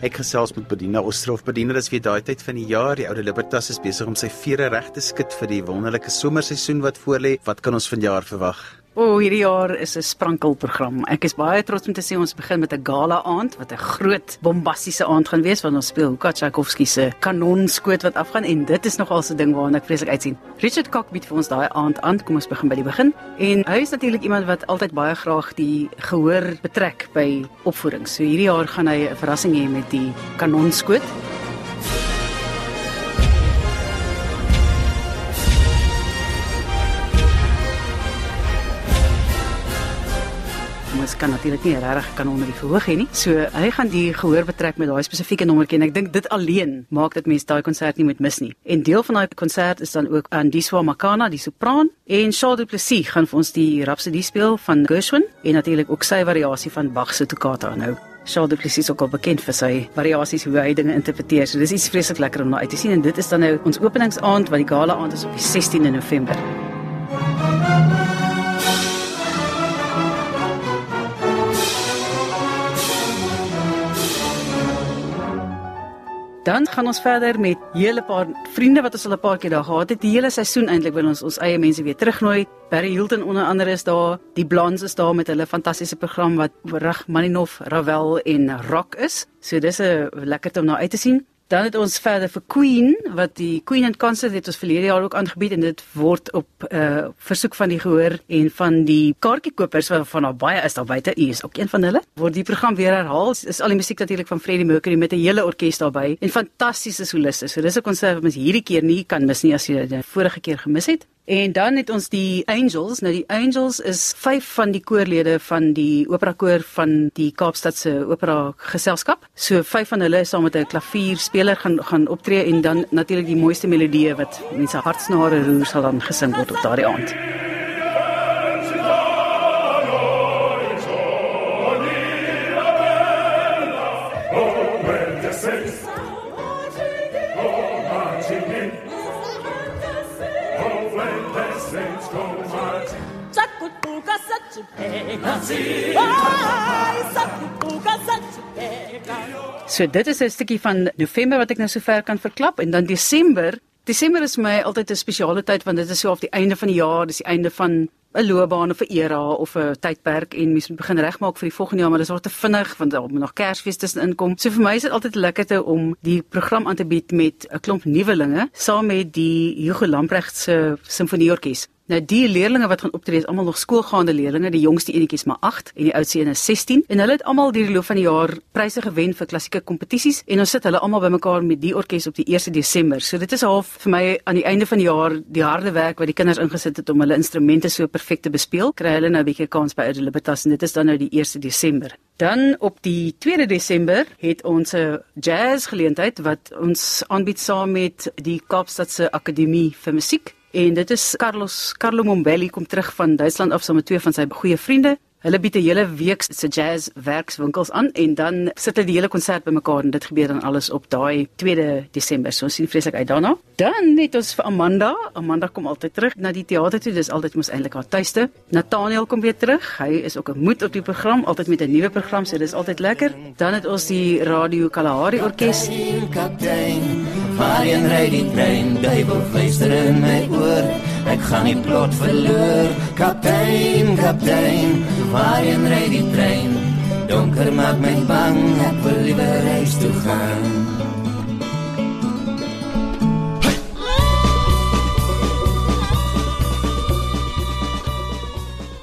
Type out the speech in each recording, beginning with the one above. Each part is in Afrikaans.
Ek gesels met Bedina Ostrov. Bedina, dis weer daai tyd van die jaar. Die oude Libertas is besig om sy vere reg te skud vir die wonderlike somerseisoen wat voorlê. Wat kan ons vanjaar verwag? O, oh, hierdie jaar is 'n sprankelprogram. Ek is baie trots om te sê ons begin met 'n gala aand wat 'n groot bombastiese aand gaan wees want ons speel Tchaikovsky se kanonskoot wat afgaan en dit is nogal so 'n ding waarna ek vreeslik uitsien. Richard Kok bied vir ons daai aand aan. Kom ons begin by die begin. En hy is natuurlik iemand wat altyd baie graag die gehoor betrek by opvoering. So hierdie jaar gaan hy 'n verrassing hê met die kanonskoot. Mens kan natuurlik nie regtig kan onder die verhoog hê nie. So hy gaan die gehoor betrek met daai spesifieke nommertjie en ek dink dit alleen maak dit mense daai konsert nie moet mis nie. En deel van daai konsert is dan ook Andiswa Makana, die sopran, en Charles Duplessis gaan vir ons die Rhapsody speel van Gershwin en natuurlik ook sy variasie van Bach se Toccata nou. Charles Duplessis is ook al bekend vir sy variasies hoe hy dinge interpreteer. So dis iets vreeslik lekker om na uit te sien en dit is dan nou ons openingsaand wat die gala aand is op die 16de November. Dan gaan ons verder met hele paar vriende wat ons al 'n paar keer daar gehad het. Die hele seisoen eintlik wil ons ons eie mense weer terugnooi. Barry Hilton onder andere is daar. Die Blondes is daar met hulle fantastiese program wat Rachmaninov, Ravel en Rock is. So dis 'n lekker om na uit te sien. Dan het ons verder vir Queen wat die Queen and Concert het ons verlede jaar ook aangebied en dit word op uh versoek van die gehoor en van die kaartjiekopers waarvan daar baie is daar buite. U is ook een van hulle. Word die program weer herhaal. Is al die musiek natuurlik van Freddie Mercury met 'n hele orkes daarbey en fantastiese soliste. So dis 'n konsert wat mens hierdie keer nie kan mis nie as jy dit vorige keer gemis het. En dan het ons die Angels. Nou die Angels is vyf van die koorlede van die opera koor van die Kaapstadse Opera Geselskap. So vyf van hulle saam met 'n klavierspeler gaan gaan optree en dan natuurlik die mooiste melodieë wat mense hartsnare roer sal dan gesing word op daardie aand. So dit is 'n stukkie van November wat ek nou sover kan verklap en dan Desember. Desember is vir my altyd 'n spesiale tyd want dit is so op die einde van die jaar, dis die einde van 'n loopbaan of 'n era of 'n tydperk en mens moet begin regmaak vir die volgende jaar, maar dis word te vinnig want daar moet nog Kersfees tussenin kom. So vir my is dit altyd lekker om die program aan te bied met 'n klomp nuwelinge saam met die Hugo Lamprecht se simfonieorkes. Nou die leerdlinge wat gaan optree is almal nog skoolgaande leerdlinge, die jongste enetjies maar 8 en die oudste een is 16 en hulle het almal deur die loop van die jaar pryse gewen vir klassieke kompetisies en ons sit hulle almal bymekaar met die orkes op die 1 Desember. So dit is half vir my aan die einde van die jaar die harde werk wat die kinders ingesit het om hulle instrumente so perfek te bespeel, kry hulle nou 'n bietjie kans by Oude Libertas en dit is dan nou die 1 Desember. Dan op die 2 Desember het ons 'n jazz geleentheid wat ons aanbied saam met die Kaapstadse Akademie vir Musiek En dit is Carlos Carlo Mombelli kom terug van Duitsland af saam met twee van sy goeie vriende. Hulle bied 'n hele week se jazz werkswinkels aan en dan sit hulle die hele konsert bymekaar en dit gebeur dan alles op daai 2 Desember. So ons sien vreeslik uit daarna. Dan net ons vir Amanda. Amanda kom altyd terug na die teater toe. Dis altyd mos eintlik haar tuiste. Nathaniel kom weer terug. Hy is ook 'n moed op die program, altyd met 'n nuwe program, so dis altyd lekker. Dan het ons die Radio Kalahari Orkees. Kaptein, Marian ry die trein, duivel fluister in my oor. Ek gaan nie plot verloor. Kaptein, kaptein waarheen ry die trein? Donker maak my bang, ek wil liewer huis toe gaan.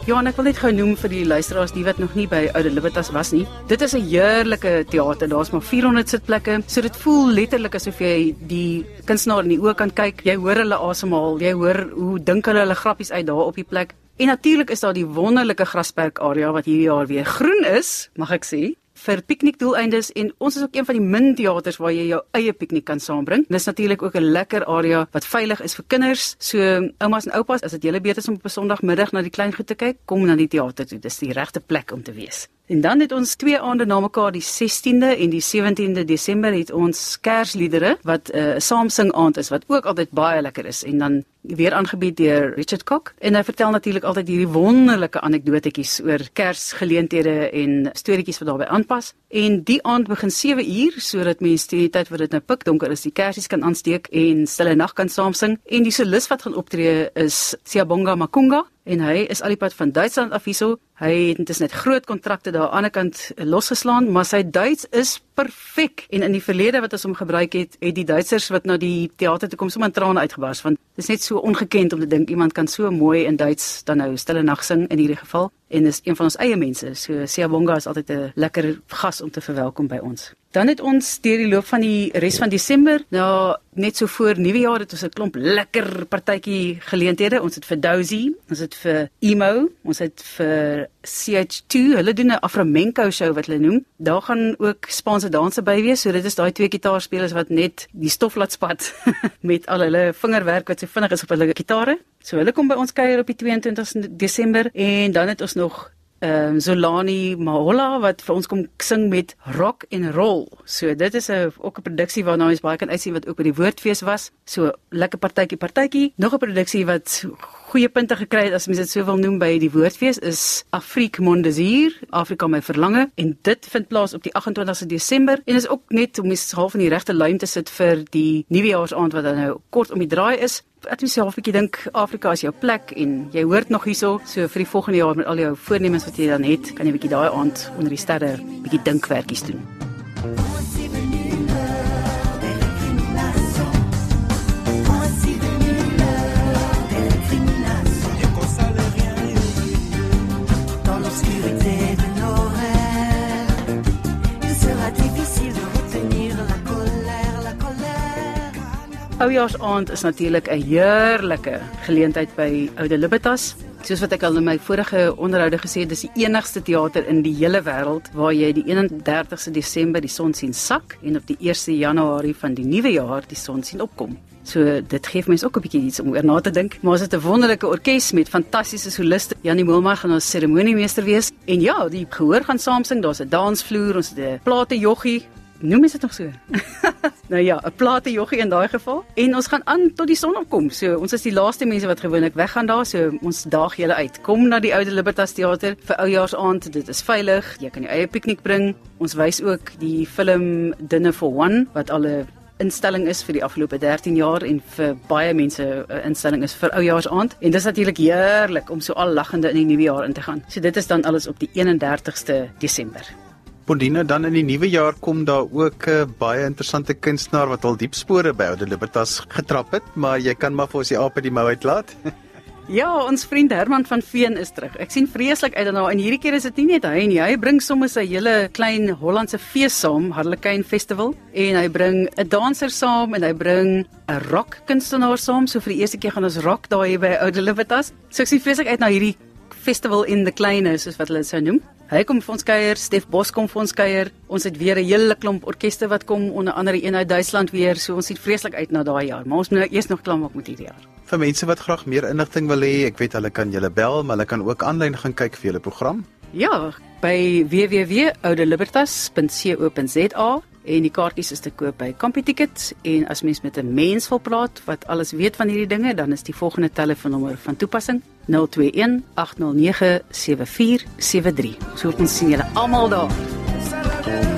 Ja, ek wil net gou noem vir die luisteraars die wat nog nie by Oude Libertas was nie. Dit is 'n heerlike teater. Daar's maar 400 sitplekke. So dit voel letterlik asof jy die kunstenaar in die oë kan kyk. Jy hoor hulle asemhaal. Jy hoor hoe dink hulle hulle grappies uit daar op die plek. En natuurlik is daar die wonderlike grasperk area wat hierdie jaar weer groen is, mag ek sê, vir piknikdoeleindes en ons is ook een van die min teaters waar jy jou eie piknik kan saambring. Dis natuurlik ook 'n lekker area wat veilig is vir kinders. So oumas en oupas, as dit julle beter is om op 'n Sondagmiddag na die klein goed te kyk, kom na die teater toe. Dis die regte plek om te wees. En dan het ons twee aande na mekaar die 16de en die 17de Desember het ons Kersliedere wat 'n uh, saamsing aand is wat ook altyd baie lekker is en dan weer aangebied deur Richard Kok. En hy vertel natuurlik altyd hierdie wonderlike anekdotetjies oor Kersgeleenthede en storieetjies wat daarbey aanpas. En die aand begin 7 uur sodat mense die tyd wat dit nou pikdonker is, die kersies kan aansteek en stille nag kan saam sing en die solis wat gaan optree is Siyabonga Makunga en hy is al die pad van Duitsland af hierso. Hy het intussen net groot kontrakte daar aan die ander kant losgeslaan, maar sy Duits is perfek. En in die verlede wat ons hom gebruik het, het die Duitsers wat na die teater toe kom sommer trane uitgebars want dit is net so ongekend om te dink iemand kan so mooi in Duits dan nou stille nag sing in hierdie geval en is een van ons eie mense. So Siyabonga is altyd 'n lekker gas om te verwelkom by ons. Dan het ons deur die loop van die res van Desember, nou net so voor Nuwejaar het ons 'n klomp lekker partytjie geleenthede. Ons het vir Dozy, ons het vir Emo, ons het vir CH2. Hulle doen 'n Aframenko show wat hulle noem. Daar gaan ook Spaanse danse by wees. So dit is daai twee gitaarspelers wat net die stof laat spat met al hulle vingerwerk wat so vinnig is op hulle gitare. So hulle kom by ons kuier op die 22 Desember en dan het ons nog ehm um, Zolani Mahola wat vir ons kom sing met rock en roll. So dit is 'n ook 'n produksie waarna ons baie kan uitsien wat ook by die woordfees was. So lekker partytjie partytjie. Nog 'n produksie wat goeie punte gekry het as mens dit sou wil noem by die woordfees is Afrique Mon Désir, Afrika my verlange en dit vind plaas op die 28ste Desember en is ook net om mens half in die regte lyn te sit vir die nuwejaarsaand wat dan nou kort om die draai is ek moet self 'n bietjie dink Afrika is jou plek en jy hoort nog hierso so vir die volgende jaar met al jou voornemens wat jy dan het, kan jy 'n bietjie daai aand onder die sterre bietjie dinkwerkies doen. Oujaarsaand is natuurlik 'n heerlike geleentheid by Oude Libertas. Soos wat ek al in my vorige onderhoude gesê het, dis die enigste teater in die hele wêreld waar jy die 31ste Desember die son sien sak en op die 1ste Januarie van die nuwe jaar die son sien opkom. So dit gee mense ook 'n bietjie iets om oor na te dink. Maar ons het 'n wonderlike orkes met fantastiese soliste. Janie Moelmar gaan ons seremoniemeester wees. En ja, die gehoor gaan saam sing. Daar's 'n dansvloer, ons het 'n plate joggie Noem dit nog so. nou ja, 'n plate joggie in daai geval. En ons gaan aan tot die son opkom. So ons is die laaste mense wat gewoonlik weggaan daar, so ons daag julle uit. Kom na die Oude Libertas Theater vir oujaarsaand. Dit is veilig. Jy kan jou eie piknik bring. Ons wys ook die film Dinner for One wat al 'n instelling is vir die afgelope 13 jaar en vir baie mense 'n instelling is vir oujaarsaand. En dis natuurlik heerlik om so al lagende in die nuwe jaar in te gaan. So dit is dan alles op die 31ste Desember. Bondina dan in die nuwe jaar kom daar ook 'n uh, baie interessante kunstenaar wat al diep spore by Oude Libertas getrap het, maar jy kan maar vir ons die aap uit die mou uitlaat. ja, ons vriend Herman van Veen is terug. Ek sien vreeslik uit daarna en hierdie keer is dit nie net hy nie. Hy bring sommer sy hele klein Hollandse fees saam, Harlekin Festival, en hy bring 'n danser saam en hy bring 'n rock kunstenaar saam. So vir die eerste keer gaan ons rock daar hier by Oude Libertas. So ek sien vreeslik uit na hierdie festival in the kleine soos wat hulle dit sou noem. Hy kom vir ons kuier, Stef Bos kom vir ons kuier. Ons het weer 'n hele klomp orkeste wat kom, onder andere een uit Duitsland weer. So ons sien vreeslik uit na daai jaar, maar ons moet nou eers nog klaar maak met hierdie jaar. Vir mense wat graag meer inligting wil hê, ek weet hulle kan julle bel, maar hulle kan ook aanlyn gaan kyk vir julle program. Ja, by www.oudelibbertas.co.za en die kaartjies is te koop by Computickets en as mens met 'n mens wil praat wat alles weet van hierdie dinge, dan is die volgende telefoonnommer van toepassing 021 809 7473. Ons hoop ons sien julle almal daar.